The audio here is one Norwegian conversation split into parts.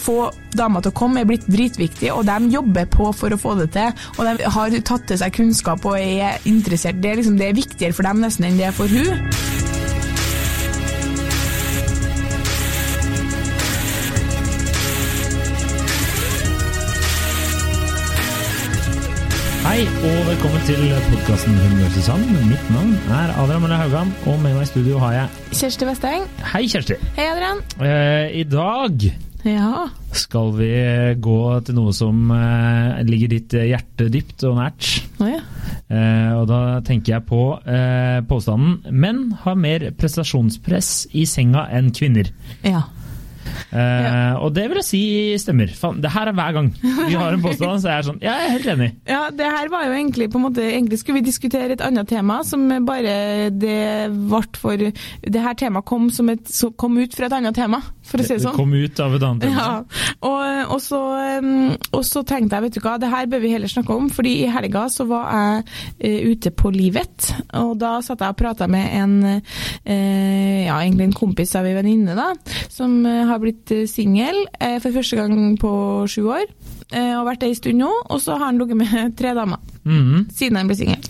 få damer til å komme er blitt dritviktig, og de jobber på for å få det til. Og de har tatt til seg kunnskap og er interessert. Det er, liksom, det er viktigere for dem nesten enn det er for hun. Hei og velkommen til podkasten Humørsesong. Mitt navn er Adrian Mølle Haugan, og med meg i studio har jeg Kjersti Vesteng. Hei, Kjersti. Hei, Adrian. Eh, I dag Ja. skal vi gå til noe som eh, ligger ditt hjerte dypt og nært. Oh, ja. Eh, og da tenker jeg på eh, påstanden menn har mer prestasjonspress i senga enn kvinner. ja. Eh, Og det vil jeg si stemmer. Fan, det her er hver gang vi har en påstand, så er jeg sånn jeg er helt enig. Ja, det her var jo egentlig på en måte Egentlig skulle vi diskutere et annet tema, som bare det ble for Det her temaet kom, et, kom ut fra et annet tema, for å si det Det sånn. kom ut av et annet. Ja, og, og, så, um, og så tenkte jeg, vet du hva, det her bør vi heller snakke om, fordi i helga så var jeg eh, ute på Livet, og da satt jeg og prata med en, eh, ja, egentlig en kompis av ei venninne, da, som eh, har blitt eh, singel eh, for første gang på sju år, eh, og vært det ei stund nå, og så har han ligget med tre damer, Mhm. siden han ble singel.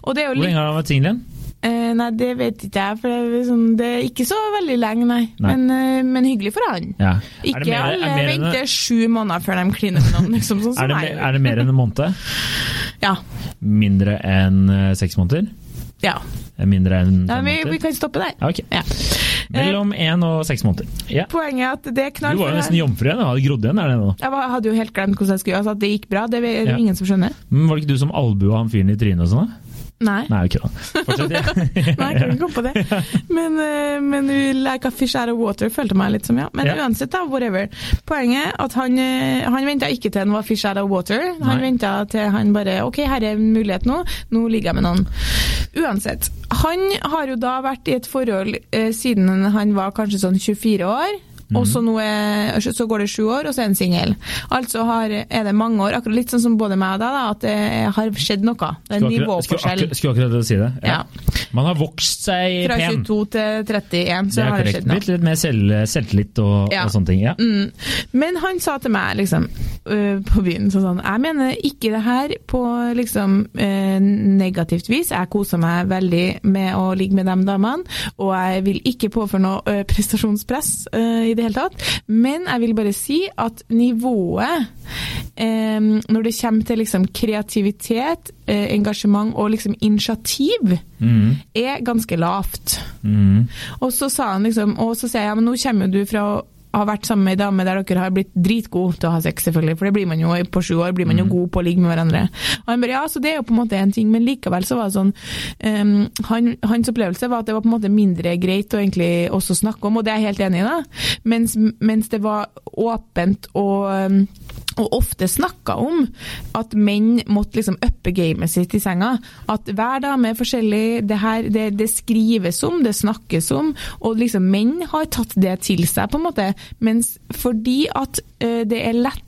Hvor lenge har han vært singel igjen? Eh, nei, det vet ikke jeg, for det er, sånn, det er ikke så veldig lenge, nei. Nei. Men, eh, men hyggelig for han. Ja. Ikke er mer, alle er venter sju måneder før de kliner med noen, liksom, sånn er det, meg. er det mer enn en måned? Ja. Mindre enn eh, seks måneder? ja. Eh, Mindre enn ja vi, vi kan stoppe der. Ja, ok. Ja. Mellom én og seks måneder. Poenget er at det er Du var jo nesten jomfru igjen, hadde grodd igjen, er det nå? Jeg hadde jo helt glemt hvordan jeg skulle altså at det gikk bra. Det er det ingen som skjønner. Men var det ikke du som albua han fyren i trynet og sånn? Nei. Nei, ikke da. Fortsett, ja. Nei, jeg kan ikke komme på det. Men, eh, men like a fish out of water følte meg litt som, ja. Men Ja. uansett, da, whatever. Poenget at han, eh, han venta ikke til han var fish out of water. Han venta til han bare OK, her er en mulighet nå. Nå ligger jeg med noen. Uansett. Han har jo da vært i et forhold eh, siden han var kanskje sånn 24 år. Og så, er, så går det sju år, og så er den singel. Altså har, er det mange år, akkurat litt sånn som både meg og deg, at det har skjedd noe. Det er en Skulle akkurat, skulle, nivåforskjell. akkurat, si det. Ja. Man har vokst seg Fra pen. til 31, så det har det skjedd noe. Blitt litt mer selv, selvtillit og, Ja. og sånne ting. Ja. Mm. Men han sa til meg liksom, øh, på byen sånn sånn Jeg mener ikke det her på liksom øh, negativt vis. Jeg koser meg veldig med å ligge med de damene, og jeg vil ikke påføre noe øh, prestasjonspress øh, i det hele tatt. Men jeg vil bare si at nivået eh, når det kommer til liksom kreativitet, eh, engasjement og liksom initiativ, Mm. er ganske lavt. Mm. Og så sa han liksom, og så sier jeg, ja, men nå kommer jo du fra å ha vært sammen med ei dame der dere har blitt dritgode til å ha sex, selvfølgelig, for det blir man jo på sju år, blir man jo god på å ligge med hverandre. Og han bare, ja, så det er jo på en måte en ting, men likevel så var det sånn, um, han, hans opplevelse var at det var på en måte mindre greit å egentlig også snakke om, og det er jeg helt enig i da, mens, mens det var åpent og og ofte snakka om at menn måtte liksom uppe gamet sitt i senga. At hver dame er forskjellig, det, her, det, det skrives om, det snakkes om, og liksom menn har tatt det til seg, på en måte. Mens fordi at eh, det er lett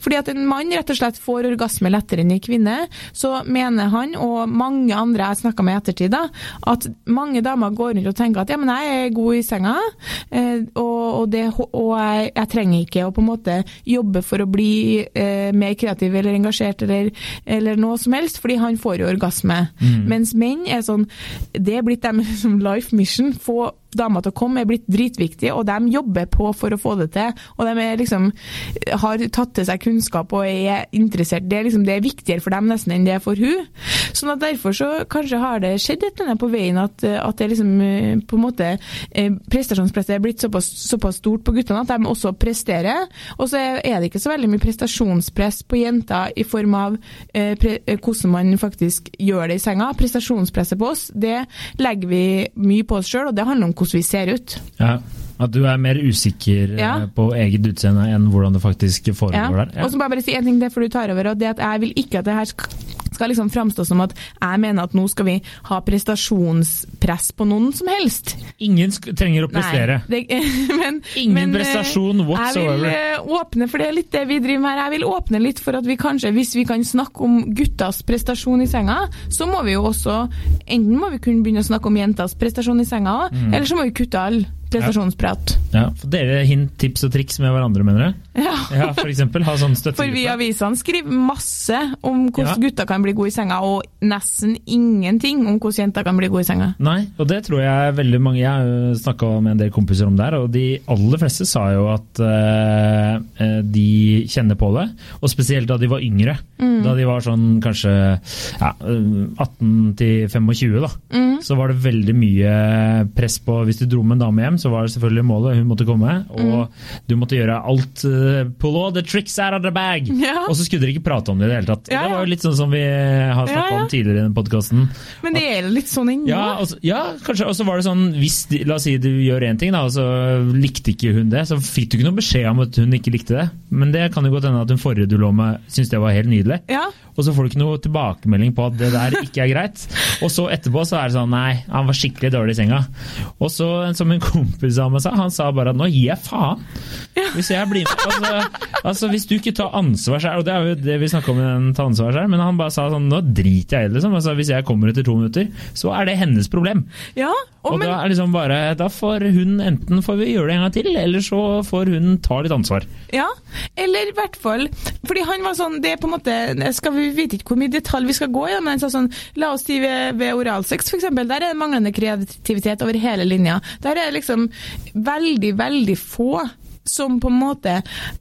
fordi at en mann rett og slett får orgasme lettere enn en kvinne, så mener han, og mange andre jeg snakka med i ettertid, at mange damer går rundt og tenker at ja, men jeg er god i senga, eh, og, det, og jeg, jeg trenger ikke å på en måte jobbe for å bli eh, mer kreativ eller engasjert eller, eller noe som helst, fordi han får jo orgasme. Mens menn er sånn Det er blitt deres life mission. Få damer til å komme er blitt dritviktig, og de jobber på for å få det til. Og de liksom, har tatt til seg kunnskap og er interessert. Det er, liksom, det er viktigere for dem nesten enn det er for hun. Sånn at Derfor så kanskje har det skjedd et eller annet på veien at, at det liksom eh, på en måte eh, prestasjonspresset er blitt såpass, såpass stort på guttene at de også presterer. Og så er det ikke så veldig mye prestasjonspress på jenter i form av eh, pre, eh, hvordan man faktisk gjør det i senga. Prestasjonspresset på oss, det legger vi mye på oss sjøl, og det handler om hvordan vi ser ut. Ja. At du er mer usikker eh, Ja. på eget utseende enn hvordan det faktisk Ja. foregår der. Og så må jeg bare si en ting til for du tar over, og det at jeg vil ikke at det her skal skal liksom framstå som at jeg mener at nå skal vi ha prestasjonspress på noen som helst. Ingen trenger å prestere. Nei, det, men, Ingen men, eh, prestasjon whatsoever. Jeg vil eh, åpne, for det er litt det vi driver med her, jeg vil åpne litt for at vi kanskje, hvis vi kan snakke om guttas prestasjon i senga, så må vi jo også, enten må vi kunne begynne å snakke om jentas prestasjon i senga, Mm. eller så må vi kutte all Prestasjonsprat. Ja, for dere hint, tips og triks med hverandre, mener du? Ja. Ja, for eksempel. Ha sånn For vi i avisene skriver masse om hvordan Ja. gutter kan bli gode i senga, og nesten ingenting om hvordan jenter kan bli gode i senga. Nei, og det tror jeg veldig mange Jeg snakka med en del kompiser om det her, og de aller fleste sa jo at eh, eh, de kjenner på det. Og spesielt da de var yngre. Da de var sånn kanskje ja, eh, 18 til 25, da. Så var det veldig mye press på Hvis du dro med en dame hjem, så var det selvfølgelig målet. Hun måtte komme, og du måtte gjøre alt. eh, pull all the tricks out of the bag! Ja. Og så skulle dere ikke prate om det i det hele tatt. Ja, Det var jo litt sånn som vi har snakka Ja, ja. om tidligere i den podkasten. Men det er litt sånn ennå. Ja, altså, ja, kanskje. Og så var det sånn, hvis de, La oss si du gjør én ting, da, og så likte ikke hun det. Så fikk du ikke noen beskjed om at hun ikke likte det. Men det kan jo godt hende at hun forrige du lå med, syntes det var helt nydelig. Og så får du ikke noe tilbakemelding på at det der ikke er greit. Og så etterpå så er det sånn nei, han var skikkelig dårlig i senga. Og så, som en kompis av meg sa, han sa bare at nå gir jeg faen. Hvis jeg blir med altså, altså hvis du ikke tar ansvar sjøl, og det er jo det vi snakker om i den ta ansvar sjøl, men han bare sa sånn nå driter jeg i det, liksom. Altså, hvis jeg kommer etter to minutter, så er det hennes problem. ja. Og, Og men, da liksom bare, da får hun enten får vi gjøre det en gang til, eller så får hun ta litt ansvar. ja. Eller i hvert fall Fordi han var sånn Det er på en måte skal Vi vet ikke hvor mye detalj vi skal gå i, men han sa sånn La oss si ved, ved oralsex, eksempel. Der er det manglende kreativitet over hele linja. Der er det liksom veldig, veldig få som på en måte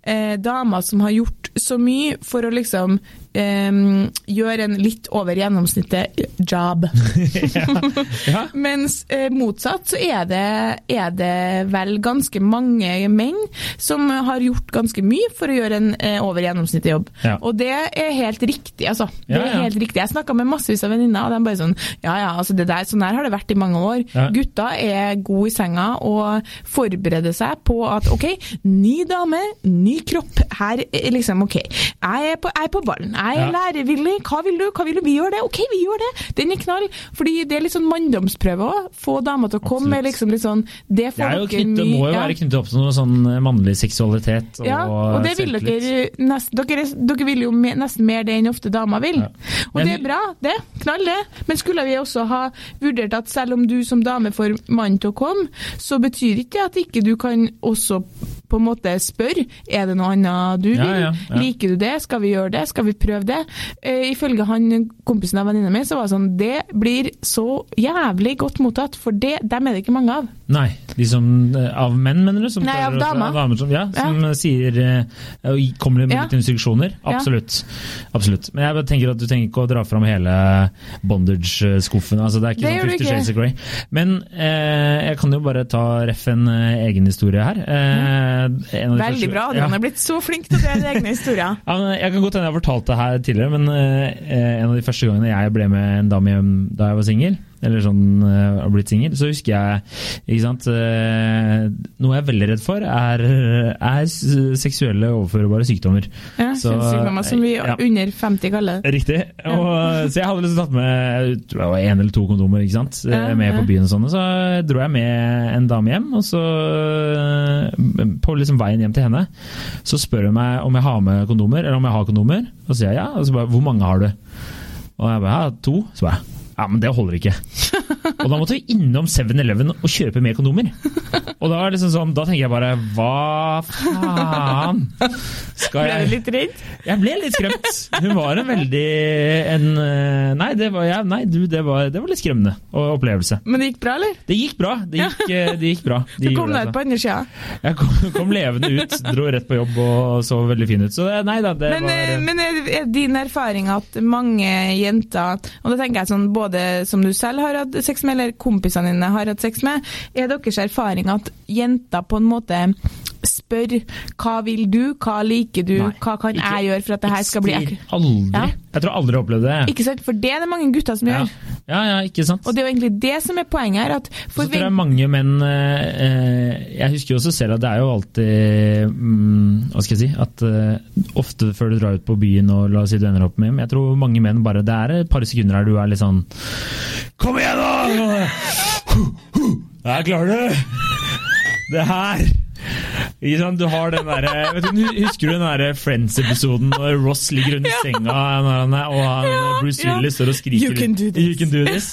eh, damer som har gjort så mye for å liksom eh, gjøre en litt over gjennomsnittet job. Ja. Mens uh, motsatt så er det, er det vel ganske mange menn som har gjort ganske mye for å gjøre en uh, over gjennomsnittet jobb. Ja. Og det er helt riktig, altså. Det er helt riktig. Jeg snakka med massevis av venninner, og de bare sånn Ja ja, altså det der, sånn her har det vært i mange år. Gutta er gode i senga og forbereder seg på at OK, ny dame, ny kropp. Her er liksom OK. Jeg er på, jeg er på ballen. Jeg er Ja. lærevillig. Hva vil du? Hva vil du? Vi gjør det. OK, vi gjør det. Den er knall. Fordi det er litt sånn manndomsprøve òg. Få damer til å komme med liksom litt sånn Det får er dere knyttet, må jo ja. være knyttet opp til noe sånn mannlig seksualitet og, Ja, og det vil dere nesten dere, dere vil jo me, nesten mer det enn ofte damer vil. Ja. Og det er bra, det. Knall det. Men skulle vi også ha vurdert at selv om du som dame får mannen til å komme, så betyr ikke det at ikke du kan også på en måte spørre er det noe annet du vil. Liker du det? Skal vi gjøre det? Skal vi prøve det? Eh, ifølge han kompisen av venninna mi, så var det sånn Det blir så jævlig godt mottatt, for det, dem er det ikke mange av. Nei, de som eh, Av menn, mener du? Som Nei, av damer. damer som, ja, som sier eh, Kommer med Ja. litt instruksjoner? Ja. Absolutt. Absolutt. Men jeg tenker at du trenger ikke å dra fram hele bondage-skuffen. Altså, det er ikke Det sånn Fifty. Shades of Grey. Men eh, jeg kan jo bare ta ref en eh, egen historie her. Eh. Veldig første- bra. Ja. Adrian er blitt så flink til å dele egne historier. Ja, jeg kan godt hende jeg har fortalt det her tidligere, men eh, en av de første gangene jeg ble med en dame hjem da jeg var singel, eller sånn eh, har blitt singel, så husker jeg ikke sant, eh, Noe jeg er veldig redd for, er, er seksuelle overførbare sykdommer. Ja, Så, kjønnssykdommer som vi ja. under 50 kaller det. Riktig. Og, så jeg hadde liksom tatt med jeg tror det var én eller to kondomer ikke sant? eh, Ja, med ja. på byen. og sånn, Så dro jeg med en dame hjem, og så eh, på liksom veien hjem til henne så spør hun meg om jeg har med kondomer, eller om jeg har kondomer. Og så sier jeg ja. Og så bare hvor mange har du? Og jeg bare ja, to. Så bare ja, men det holder ikke. Og da måtte vi innom 7-Eleven og kjøpe mer kondomer. Og da, er det liksom sånn, da tenker jeg bare hva faen? Skal Ble jeg du litt redd? jeg ble litt skremt. Hun var en veldig en, eh, Nei, det var, ja, nei du, det, var, det var litt skremmende opplevelse. Men det gikk bra, eller? Det gikk bra. Det gikk, eh, det gikk bra. Du kom deg ut på andre sida. altså. Jeg kom, kom levende ut, dro rett på jobb og så veldig fin ut. Så det- nei da, det Men, var eh, men er er din erfaring at mange jenter, og da tenker jeg sånn både som du selv har hatt sex med, eller kompisene dine har hatt sex med, er deres erfaring at jenter på en måte spør hva vil du, hva liker du, Nei, hva kan ikke- jeg gjøre for at det her skal bli ekkelt? Aldri. Ja. Jeg tror aldri jeg opplevde det. Ikke sant? For det er det mange gutter som Ja. gjør. ja, ja, ikke sant. Og det er jo egentlig det som er poenget her. at Så tror jeg mange menn eh, eh, Jeg husker jo også selv at det er jo alltid mm, Hva skal jeg si At eh, ofte før du drar ut på byen og la oss si du ender opp med hjem Jeg tror mange menn bare Det er et par sekunder her du er litt sånn Kom igjen, da! Jeg klarer du? Det her? Du har den der, vet du, Husker du den der Friends-episoden når Ross ligger under senga og Bruce. Willis står og skriker You can do this.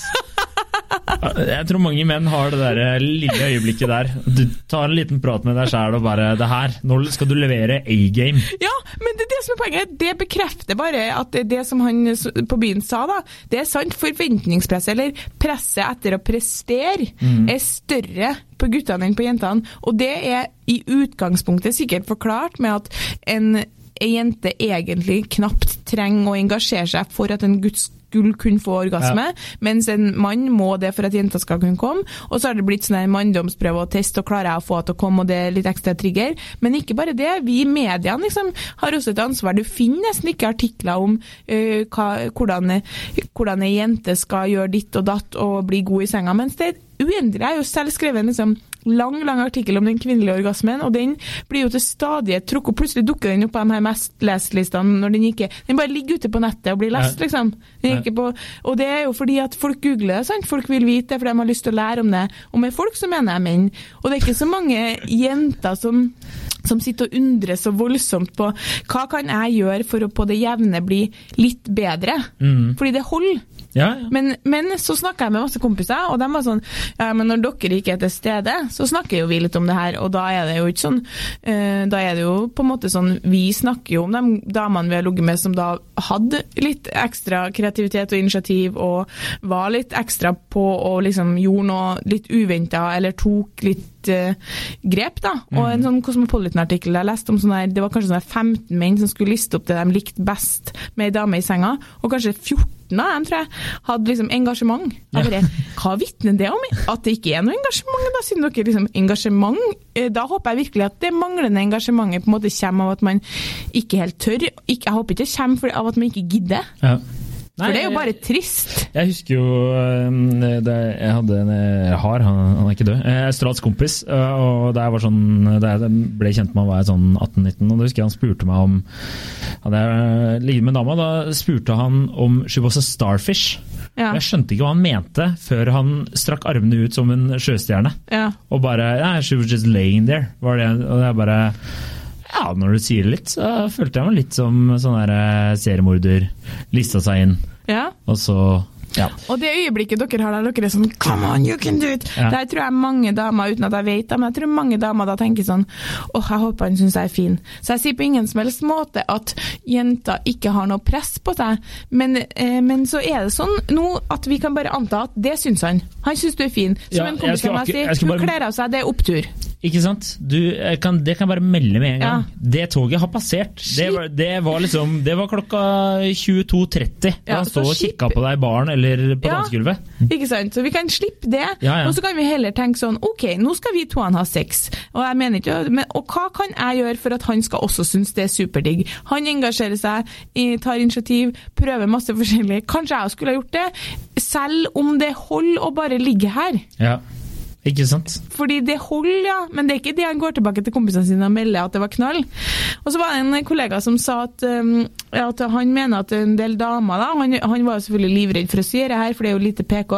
Jeg tror mange menn har det der lille øyeblikket der. Du tar en liten prat med deg sjæl og bare Det her, nå skal du levere A-game. Ja, men det er det som er poenget. Det bekrefter bare at det, det som han på byen sa, da, det er sant. Forventningspresset, eller presset etter å prestere, mm. er større på guttene enn på jentene. Og det er i utgangspunktet sikkert forklart med at en ei jente egentlig knapt trenger å engasjere seg for at en gutt skulle kunne få orgasme, ja. mens en mann må det for at jenta skal kunne komme. Og så har det blitt sånn manndomsprøve og test, og klarer jeg å få henne til å komme, og det er litt ekstra trigger. Men ikke bare det, vi i mediene liksom, har også et ansvar. Du finner nesten ikke artikler om uh, hva, hvordan, hvordan ei jente skal gjøre ditt og datt og bli god i senga, mens det er uendelig. Jeg har jo selv skrevet en liksom, lang lang artikkel om den kvinnelige orgasmen, og den blir jo til stadighet trukket opp. Plutselig dukker den opp på de her mest lest-listene når den ikke Den bare ligger ute på nettet og blir lest, liksom. På, og det er jo fordi at folk googler det, sant. Folk vil vite det, for de har lyst til å lære om det. Og med folk så mener jeg menn. Og det er ikke så mange jenter som som sitter og undrer så voldsomt på hva kan jeg gjøre for å på det jevne bli litt bedre. Mm. Fordi det holder. Ja, ja. Men, men, så snakka jeg med masse kompiser, og de var sånn Ja, men når dere ikke er til stede, så snakker jo vi litt om det her, og da er det jo ikke sånn uh, Da er det jo på en måte sånn Vi snakker jo om de damene vi har ligget med som da hadde litt ekstra kreativitet og initiativ, og var litt ekstra på og liksom gjorde noe litt uventa, eller tok litt uh, grep, da. Og en mm. sånn Cosmopolitan-artikkel jeg leste om sånn her, det var kanskje sånn 15 menn som skulle liste opp det de likte best med ei dame i senga, og kanskje 14 av dem, tror jeg, hadde liksom engasjement. Jeg bare, Hva vitner det om? At det ikke er noe engasjement? Da synes dere liksom engasjement, eh, da håper jeg virkelig at det manglende engasjementet på en måte kommer av at man ikke helt tør. Jeg håper ikke det kommer av at man ikke gidder. Ja. Nei, For det er jo bare trist. Jeg husker jo um, Jeg hadde en har, han, han er ikke død. Australsk kompis. Uh, og da jeg sånn jeg ble kjent med han var jeg sånn 18-19, og da husker jeg han spurte meg om Hadde jeg ligget med en dame, da spurte han om she was a starfish. Ja. Jeg skjønte ikke hva han mente før han strakk armene ut som en sjøstjerne. Ja. Og bare yeah, She was just laying there. Var det, og jeg bare ja, når du sier det litt, så følte jeg meg litt som sånn der eh, seriemorder. Lista seg inn. Ja. Og så ja. Og det øyeblikket dere har der dere er sånn Come on, you can do it! Ja. Der tror jeg mange damer, uten at jeg vet det, men jeg tror mange damer da tenker sånn Åh, oh, jeg håper han syns jeg er fin. Så jeg sier på ingen som helst måte at jenter ikke har noe press på seg, men, eh, men så er det sånn nå at vi kan bare anta at det syns han. Han syns du er fin. Som ja, en kompis av meg sier, hun kler av seg, det er opptur. Ikke sant? Du, kan, det kan bare melde med en gang. Ja. Det toget har passert. Det var, det var, liksom Det var klokka 22.30 da ja, han stod og kikka på deg i baren eller på ja, dansegulvet. Ikke sant. Så vi kan slippe det. Og så kan vi heller tenke sånn OK, nå skal vi to ha sex. Og jeg mener ikke men, Og hva kan jeg gjøre for at han skal også synes det er superdigg? Han engasjerer seg, tar initiativ, prøver masse forskjellig. Kanskje jeg skulle ha gjort det, selv om det holder å bare ligge her. Ja. Ikke sant? Fordi det holder, ja. Men det er ikke det han går tilbake til kompisene sine og melder at det var knall. Og så var det en kollega som sa at, um, at han mener at en del damer da, han, han var selvfølgelig livredd for å si det her, for det er jo lite PK,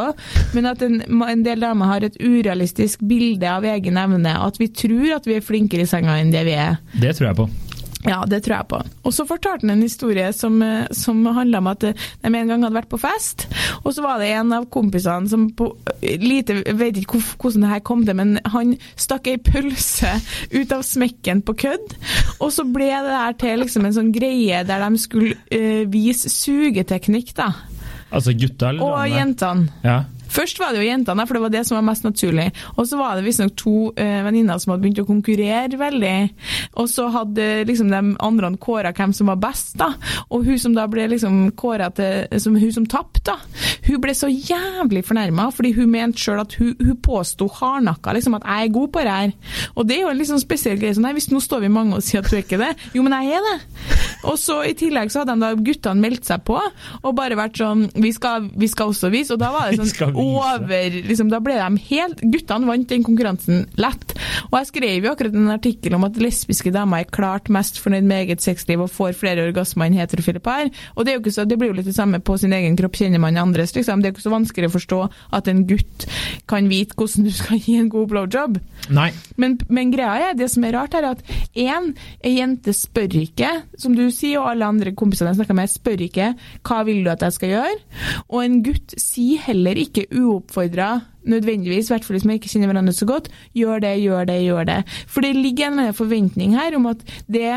men at en, en del damer har et urealistisk bilde av egen evne. At vi tror at vi er flinkere i senga enn det vi er. Det tror jeg på. Ja, det tror jeg på. Og så fortalte han en historie som, eh, som handla om at de en gang hadde vært på fest, og så var det en av kompisene som på eh, lite vet ikke hvordan det her kom til, men han stakk ei pølse ut av smekken på kødd, og så ble det der til liksom en sånn greie der de skulle uh, vise sugeteknikk, da. Altså gutta eller Og jentene. Ja. Først var det jo jentene, for det var det som var mest naturlig. Og så var det visstnok to uh, venninner som hadde begynt å konkurrere veldig. Og så hadde liksom de andre kåra hvem som var best, da. Og hun som da ble liksom kåra til som hun som tapte, da. Hun ble så jævlig fornærma, fordi hun mente sjøl at hun, hun påsto hardnakka liksom, at jeg er god på det her. Og det er jo en liksom spesiell greie. sånn, nei, hvis Nå står vi mange og sier at du er ikke det. Jo, men jeg er det. Og så i tillegg så hadde de da guttene meldt seg på og bare vært sånn Vi skal, vi skal også vise. Og da var det sånn over liksom, Da ble de helt Guttene vant den konkurransen lett. Og jeg skrev jo akkurat en artikkel om at lesbiske damer er klart mest fornøyd med eget sexliv og får flere orgasmer enn heterofile par. Og det, er jo ikke så, det blir jo litt det samme på sin egen kropp, kjenner man andres, liksom. Det er jo ikke så vanskelig å forstå at en gutt kan vite hvordan du skal gi en god blowjob. Nei. Men, men greia er, det som er rart, er at én, ei jente spør ikke, som du sier, og alle andre kompisene jeg snakker med, spør ikke hva vil du at jeg skal gjøre, og en gutt sier heller ikke uoppfordra nødvendigvis, i hvert fall hvis man ikke kjenner hverandre så godt, gjør det, gjør det, gjør det. For det ligger en forventning her om at det,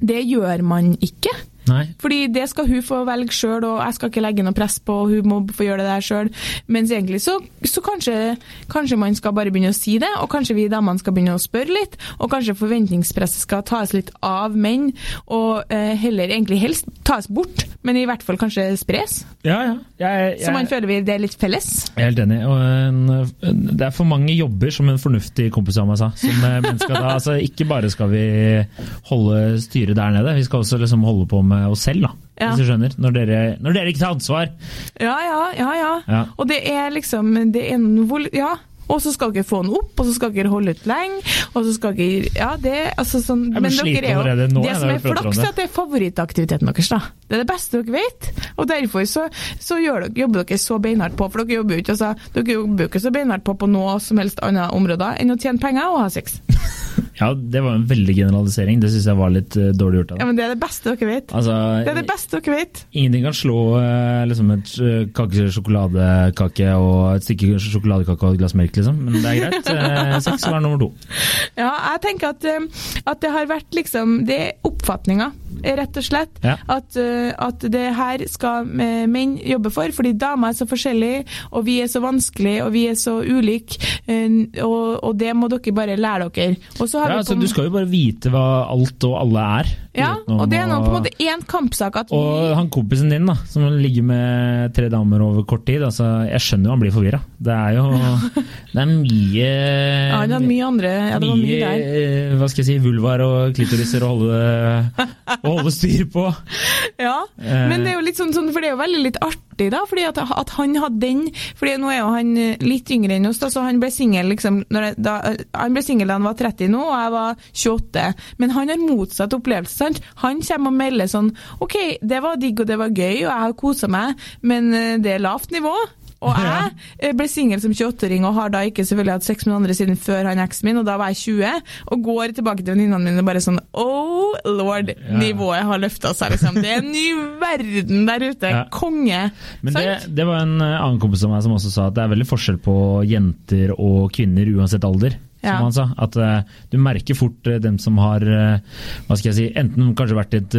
det gjør man ikke. Nei. Fordi det skal hun få velge sjøl, og jeg skal ikke legge noe press på, og hun må få gjøre det der sjøl. Mens egentlig så, så kanskje, kanskje, man skal bare begynne å si det, og kanskje vi damene skal begynne å spørre litt, og kanskje forventningspresset skal tas litt av menn, og eh, heller egentlig helst tas bort, men i hvert fall kanskje spres. Ja, ja. Jeg, jeg, så man føler vi det er litt felles. Jeg er helt enig. Og en, det er for mange jobber, som en fornuftig kompis av meg sa. Som mennesker da, altså Ikke bare skal vi holde styret der nede, vi skal også liksom holde på med oss selv, da. Ja. Hvis du skjønner. Når dere, når dere, ikke tar ansvar. Ja, ja, ja. ja. ja. Og det er liksom det er noe, Ja. Og så skal dere få den opp, og så skal dere holde ut lenge. Og så skal dere Ja, det altså sånn Men, men dere er jo nå, Det som er flaks, er at det er favorittaktiviteten deres, da. Det er det beste dere vet. Og derfor så, så dere, jobber dere så beinhardt på, for dere jobber jo ikke, altså, dere jobber ikke så beinhardt på på noe som helst annet områder enn å tjene penger og ha sex. Ja, det var en veldig generalisering. Det syns jeg var litt uh, dårlig gjort av deg. Ja, men det er det beste dere vet. Altså, det er det beste dere vet. Ingenting kan slå uh, liksom et uh, kake sjokoladekake og et stykke sjokoladekake og et glass melk, liksom. Men det er greit. Sex var nummer to. Ja, jeg tenker at, at det har vært liksom Det er oppfatninga, rett og slett. Ja. At, at, det her skal menn jobbe for, fordi damer er så forskjellige, og vi er så vanskelige, og vi er så ulike, og, og det må dere bare lære dere. Og så ja, altså, du skal jo bare vite hva alt og alle er. Ja, og det er nå på en måte én kampsak at vi Og han kompisen din, da, som ligger med tre damer over kort tid, altså, jeg skjønner jo han blir forvirra. Det er jo Det er mye Ja, det er mye andre ja, det var mye der. Eh, hva skal jeg si, vulvar og klitoriser å holde, å holde styr på. Ja, men det er jo litt sånn, sånn for det er jo veldig litt artig, da, fordi at, at han hadde den fordi nå er jo han litt yngre enn oss, da, så han ble singel liksom, da, singel da han var 30 nå, og jeg var 28. Men han har motsatt opplevelse. Sant? Han kommer og melder sånn OK, det var digg og det var gøy, og jeg har kosa meg, men eh, det er lavt nivå. Og jeg eh, ble singel som 28-åring og har da ikke selvfølgelig hatt sex med noen andre siden før han eksen min, og da var jeg 20. Og går tilbake til venninnene mine og bare sånn Oh lord, ja. nivået har løfta seg, liksom. Det er en ny verden der ute. Ja. Konge. Men det, det, var en eh, annen kompis av meg som også sa at det er veldig forskjell på jenter og kvinner uansett alder som ja. han sa. At uh, du merker fort uh, dem som har uh, hva skal jeg si, enten kanskje vært i et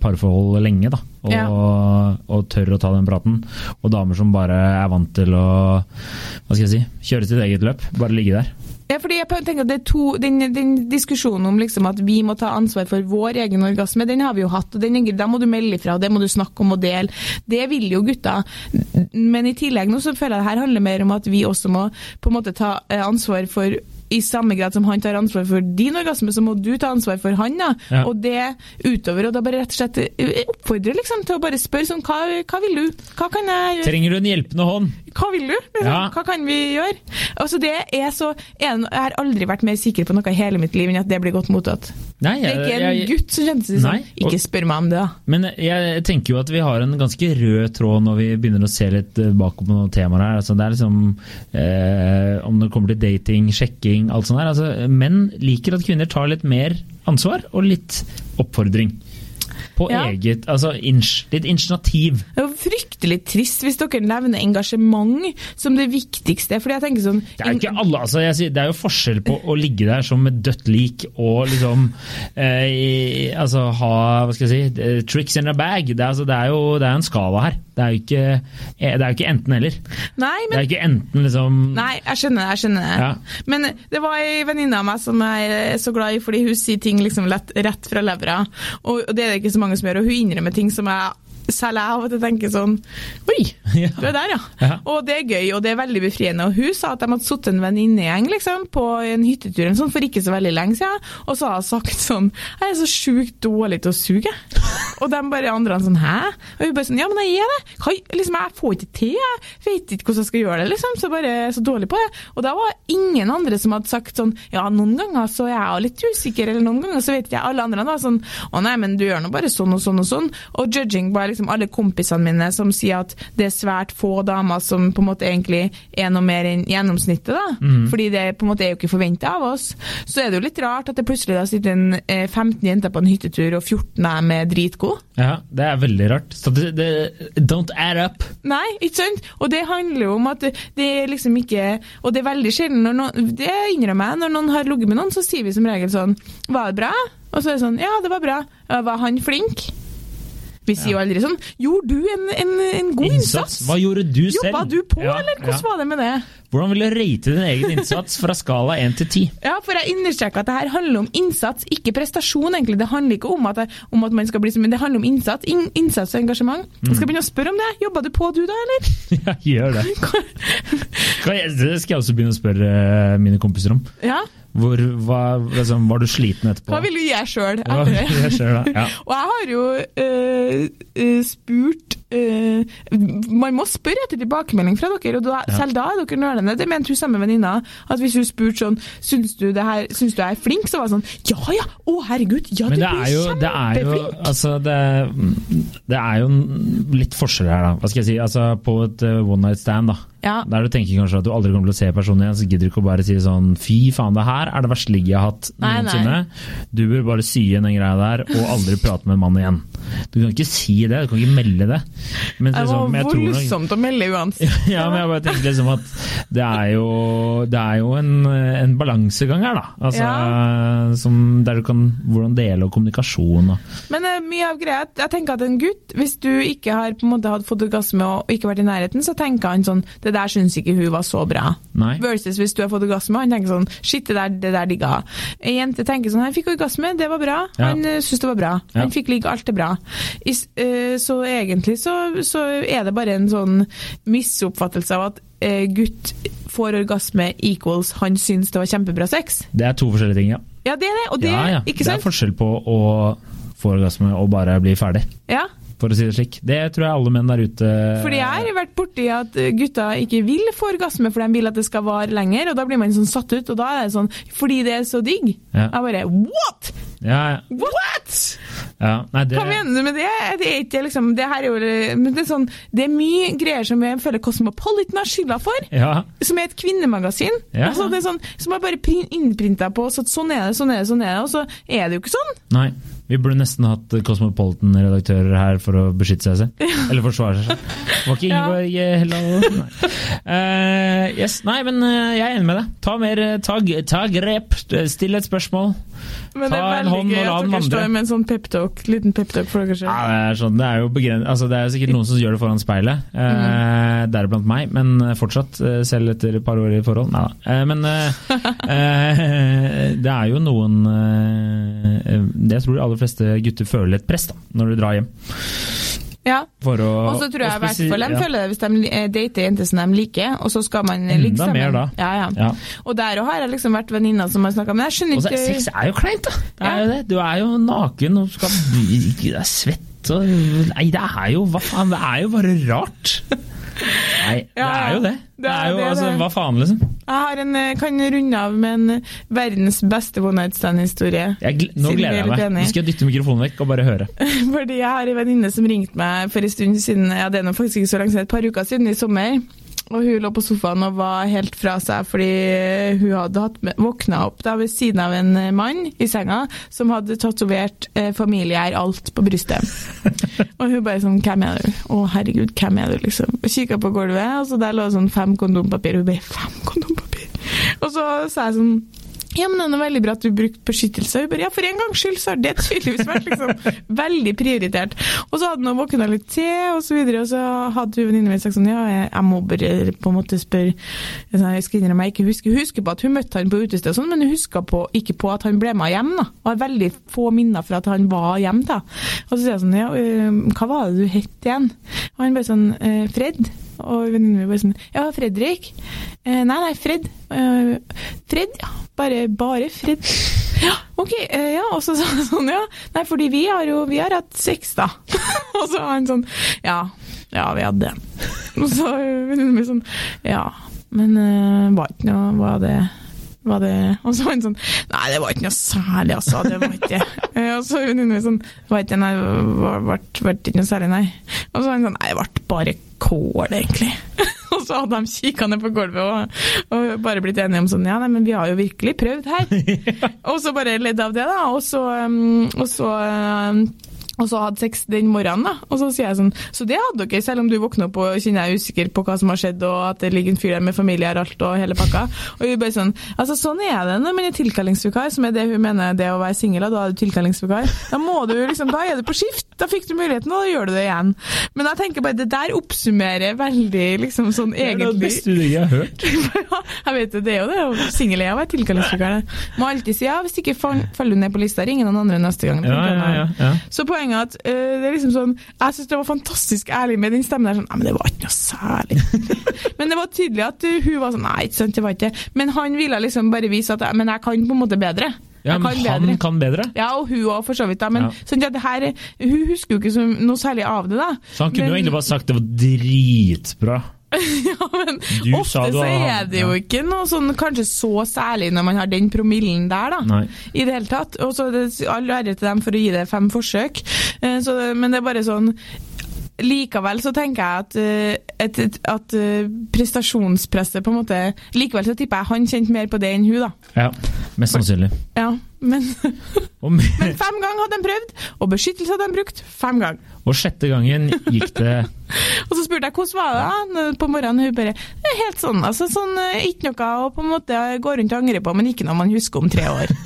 parforhold lenge da, og, ja. og, tør å ta den praten, og damer som bare er vant til å hva skal jeg si, kjøre sitt eget løp. Bare ligge der. Ja, fordi jeg tenker at det to, den, den diskusjonen om liksom at vi må ta ansvar for vår egen orgasme, den har vi jo hatt. og den, Da må du melde ifra, det må du snakke om og dele. Det vil jo gutta. Men i tillegg nå så føler jeg det her handler mer om at vi også må på en måte ta ansvar for i samme grad som han tar ansvar for din orgasme, så må du ta ansvar for han. da. Ja. Og det utover. Og da bare rett og slett eh, oppfordre liksom, til å bare spørre sånn hva, hva, vil du? Hva kan jeg gjøre? Trenger du en hjelpende hånd? Hva vil du? Liksom? Ja. Hva kan vi gjøre? Altså det er så, Jeg har aldri vært mer sikker på noe i hele mitt liv enn at det blir godt mottatt. Nei, jeg, det er ikke en jeg, gutt som kjennes. seg sånn. Ikke spør meg om det, da. Men jeg tenker jo at vi har en ganske rød tråd når vi begynner å se litt eh, bakom på noen temaer her. Altså, det er liksom eh, Om det kommer til dating, sjekking, alt sånt der. Altså, menn liker at kvinner tar litt mer ansvar og litt oppfordring på ja. eget altså litt initiativ. Det er fryktelig trist hvis dere nevner engasjement som det viktigste. fordi jeg tenker sånn... Det er jo ikke alle, altså, sier, det er jo forskjell på å ligge der som et dødt lik og liksom eh, altså ha hva skal jeg si, tricks in a bag. Det er, altså, det er jo det er en skala her. Det er jo ikke, eh, ikke enten-eller. Nei, men... Det er ikke enten liksom Nei, jeg skjønner jeg skjønner. Ja. Men det var ei venninne av meg som jeg er så glad i fordi hun sier ting liksom lett, rett fra levra. Og det er det ikke så mange som gjør, og hun innrømmer ting som jeg selv jeg av og til tenker sånn Oi, ja. du er der, ja. ja. Og det er gøy, og det er veldig befriende. Og hun sa at de hadde sittet en venninnegjeng liksom, på en hyttetur sånn, for ikke så veldig lenge siden, og så har hun sagt sånn Jeg er så sjukt dårlig til å suge. Og de bare andre sånn hæ? Og hun bare sånn ja, men jeg er det. Hva, liksom, jeg får ikke til, jeg vet ikke hvordan jeg skal gjøre det, liksom. Så bare så dårlig på det. Og da var ingen andre som hadde sagt sånn ja, noen ganger så er jeg litt usikker, eller noen ganger så vet ikke jeg. Alle andre var sånn å nei, men du gjør nå bare sånn og sånn og sånn. Og judging bare liksom alle kompisene mine som sier at det er svært få damer som på en måte egentlig er noe mer enn gjennomsnittet, da. Mm. Fordi det på en måte er jo ikke forventa av oss. Så er det jo litt rart at det plutselig da sitter en eh, 15 jenter på en hyttetur, og 14 er med dritgod. Ja, det er veldig rart. Så det, det, don't add up. Nei, ikke sant? Og det handler jo om at det, er liksom ikke Og det er veldig sjelden når noen Det innrømmer jeg. Når noen har ligget med noen, så sier vi som regel sånn Var det bra? Og så er det sånn Ja, det var bra. Var han flink? Vi sier jo aldri sånn Gjorde du en, en, en god innsats? Hva gjorde du selv? Jobba du på, Ja, eller hvordan ja. var det med det? Hvordan vil du rate din egen innsats fra skala 1 til 10? Ja, for jeg understreker at det her handler om innsats, ikke prestasjon, egentlig. Det handler ikke om at, jeg, om at man skal bli som Men det handler om innsats. In, innsats og engasjement. Jeg skal begynne å spørre om det. Jobba du på, du da, eller? Ja, gjør det. Jeg, det skal jeg også begynne å spørre eh, mine kompiser om. Ja. Hvor, hva, liksom, var du sliten etterpå? Hva vil du gjøre sjøl? Ja. Og jeg har jo øh, spurt øh, Man må spørre etter tilbakemelding fra dere, og da, Ja. selv da er dere nølende. Det mente hun samme venninna. At hvis hun spurte sånn Syns du, det her, syns du jeg er flink? Så var det sånn Ja ja! Å herregud! Ja, Men du blir jo, blir det er jo kjempeflink! altså det, det er jo litt forskjell her, da. Hva skal jeg si? Altså, på et eh, one night stand, da. Ja. Der du tenker kanskje at du aldri kommer til å se personen igjen, så gidder du ikke å bare si sånn Fy faen, det her er det verste ligget jeg har hatt noensinne. Du bør bare sy igjen den greia der, og aldri prate med en mann igjen. Du kan ikke si det, du kan ikke melde det. Men Det var jeg voldsomt å melde uansett. ja, men jeg bare tenker liksom at det er jo, det er jo en, en balansegang her, da. Altså, som, der du kan Hvordan dele og kommunikasjon og Men uh, mye av greia, jeg tenker at en gutt, hvis du ikke har på en måte hatt fått orgasme og ikke vært i nærheten, så tenker han sånn Det der syns ikke hun var så bra. Nei. Versus hvis du har fått orgasme, han tenker sånn Shit, det der, det der digga. Ei jente tenker sånn Han fikk orgasme, det var bra. Ja. Han syns det var bra. Ja. Han fikk ligge, alt er bra. I, eh, så egentlig så, så er det bare en sånn misoppfattelse av at uh, gutt får orgasme equals han syns det var kjempebra sex. Det er to forskjellige ting, ja. Ja, det er det, og det, ja, ja. ikke Det er forskjell på å få orgasme og bare bli ferdig, Ja. For å si det slik. Det tror jeg alle menn der ute Fordi jeg har vært borti at gutta ikke vil få orgasme, for de vil at det skal vare lenger, og da blir man sånn satt ut, og da er det sånn Fordi det er så digg. Ja. Jeg bare What?! Ja, ja. What?! ja. Nei, det, Hva mener du med det? Det er ikke liksom Det her er jo men det er sånn Det er mye greier som jeg føler Cosmopolitan har skylda for. Ja, Som er et kvinnemagasin. Altså, det er sånn, som er bare prin- innprinta på så sånn er det, sånn er det, sånn er det, og så er det jo ikke sånn. nei. Vi burde nesten hatt Cosmopolitan-redaktører her for å beskytte seg selv. Eller forsvare seg selv. Var ikke Ja. Ingeborg eh, Helland Nei. Uh, yes. Nei, men eh, jeg er enig med deg. Ta, mer, eh, ta, ta grep. Still et spørsmål. Men det er veldig gøy at dere står med en sånn peptalk, liten peptalk for dere Ja, det er sånn, det er jo begren- altså, det er sikkert noen som gjør det foran speilet, eh, deriblant meg, men fortsatt, eh, selv etter et par år i forhold. Nei da. Eh, men eh, eh, det er jo noen Det det Jeg tror de aller fleste gutter føler et press da, når du drar hjem. Ja. For å, Og så tror jeg i hvert fall de føler det hvis de eh, dater jenter som de liker, og så skal man Enda ligge sammen. mer da. Ja, ja. Ja. Og der har jeg liksom vært venninna som har snakka med jeg skjønner ikke sex er jo kleint, da! Det er jo det. Du er jo naken og skal Det er svett og Nei, det er jo Hva faen? Det er jo bare rart! Nei, det er jo det. det er jo det, altså det. Hva faen, liksom? Jeg har en, eh, kan runde av med en verdens beste one night stand-historie. Nå gleder er jeg meg. Nå skal jeg dytte mikrofonen vekk og bare høre. Fordi jeg har en venninne som ringte meg for en stund siden, ja det er nå faktisk ikke så lenge siden, et par uker siden i sommer. Og hun lå på sofaen og var helt fra seg fordi hun hadde med, våkna opp da ved siden av en mann i senga som hadde tatovert eh, 'familie er alt' på brystet. og hun bare sånn 'Hvem er du?' 'Å, herregud, hvem er du?' liksom. Og kikka på gulvet, og så der lå det sånn fem kondompapir. Hun bare 'Fem kondompapir?' Og så sa jeg sånn ja, men det er veldig bra at du brukte beskyttelse. Bare, ja, for en gangs skyld så har det tydeligvis vært liksom veldig prioritert. Og så hadde hun våkna litt til, og så videre, og så hadde hun venninnen min sagt sånn, ja, jeg, jeg må bare på en måte spørre, jeg skal innrømme jeg ikke husker, husker på at hun møtte han på utestedet og sånn, men hun husker på, ikke på at han ble med hjem da, og har veldig få minner fra at han var hjemme, da. Og så sier jeg sånn, ja, hva var det du het igjen? Og han bare sånn, «Eh, Fred. Og venninnen min bare sånn Ja, Fredrik. Eh, nei, nei, Fred. Eh, Fred, ja. Bare, bare Fred. Ja, ok, eh, ja, og så sa han sånn, ja. Nei, fordi vi har jo vi har hatt sex, da. og så var han sånn, ja, ja, vi hadde det. Og så venninnen min sånn, ja, men uh, var ikke noe, var det var det Og så var han sånn Nei, det var ikke noe særlig, altså. Det var ikke det. Og så venninna mi sånn Var ikke nei, ble ikke noe særlig, nei. Og så var han sånn Nei, det ble bare kål, egentlig. Og så hadde de kikka ned på gulvet og, og, bare blitt enige om sånn Ja, nei, men vi har jo virkelig prøvd her. og så bare ledd av det, da. Og så, um, og så um, og så hadde sex den morgenen, da. Og så sier jeg sånn Så det hadde dere, selv om du våkner opp og kjenner deg usikker på hva som har skjedd, og at det ligger en fyr der med familie og alt og hele pakka. Og hun bare sånn Altså, sånn er det når man er tilkallingsvikar, som er det hun mener det å være singel, da er du tilkallingsvikar. Da må du liksom Da er du på skift. Da fikk du muligheten, og da gjør du det igjen. Men jeg tenker bare det der oppsummerer veldig liksom sånn egentlig Det er det beste ikke har hørt. jeg vet det, det er jo det. Singel er å være tilkallingsvikar. Må alltid si ja, hvis ikke faller du ned på lista, ring noen andre neste gang. Ja, ja, ja, ja. Så poenget poenget at uh, det er liksom sånn Jeg syns det var fantastisk ærlig med den stemmen der. sånn, Nei, men det var ikke noe særlig. men det var tydelig at uh, hun var sånn Nei, ikke sant, det var ikke Men han ville liksom bare vise at Men jeg kan på en måte bedre. Ja, men kan han bedre. kan bedre? Ja, og hun òg, for så vidt. da, Men ja. sånn, at det her, hun husker jo ikke noe særlig av det. da. Så han kunne men, jo egentlig bare sagt det var dritbra. ja, men du ofte så er det jo ikke noe sånn kanskje så særlig når man har den promillen der, da. Nei. I det hele tatt. Og så all ære til dem for å gi det fem forsøk. Eh, så, men det er bare sånn Likevel så tenker jeg at, eh, at, at, eh, prestasjonspresset på en måte Likevel så tipper jeg han kjente mer på det enn hun, da. Ja, mest sannsynlig. Ja, men, men fem ganger hadde de prøvd, og beskyttelse hadde de brukt fem ganger. Og sjette gangen gikk det Og så spurte jeg hvordan var det da, på morgenen. Hun bare helt sånn, altså. Sånn, ikke noe å på en måte gå rundt og angre på, men ikke noe man husker om tre år.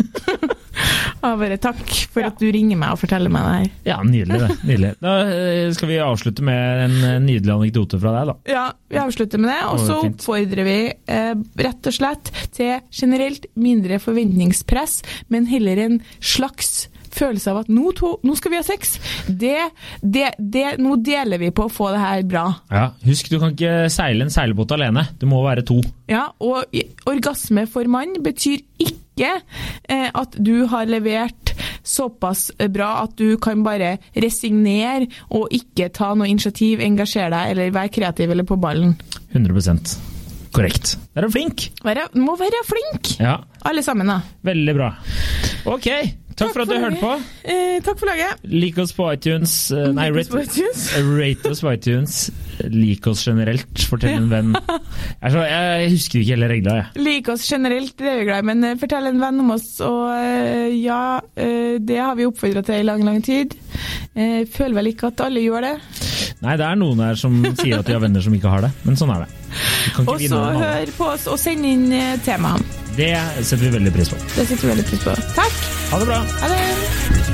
Og bare takk for ja. at du ringer meg og forteller meg det her. Ja, nydelig det. Nydelig. Da eh, skal vi avslutte med en eh, nydelig anekdote fra deg, da. Ja, vi avslutter med det. Og så oppfordrer vi eh, rett og slett til generelt mindre forventningspress, men heller en slags følelse av at nå, to, nå skal vi ha sex. Det, det, det, nå deler vi på å få det her bra. Ja, Husk, du kan ikke seile en seilbåt alene. Det må være to. Ja, og orgasme for mann betyr ikke eh, at du har levert såpass bra at du kan bare resignere og ikke ta noe initiativ, engasjere deg eller være kreativ eller på ballen. 100% Korrekt. Der er du flink! Være, må være flink! Ja. Alle sammen, da. Veldig bra. Ok, Takk, for at du hørte på. Eh, takk for laget. Lik oss på iTunes. Uh, nei, rate, rate, oss på iTunes. Lik oss generelt. Fortell en venn. Jeg, jeg husker ikke hele regla, jeg. Lik oss generelt, det er vi glad i, men uh, fortell en venn om oss. Og uh, ja, det har vi oppfordra til i lang, lang tid. føler vel ikke at alle gjør det. Nei, det er noen her som sier at de har venner som ikke har det, men sånn er det. Og så hør på oss og send inn temaene. Det setter vi veldig pris på. Det setter vi veldig pris på. Takk. Ha det bra. Ha det.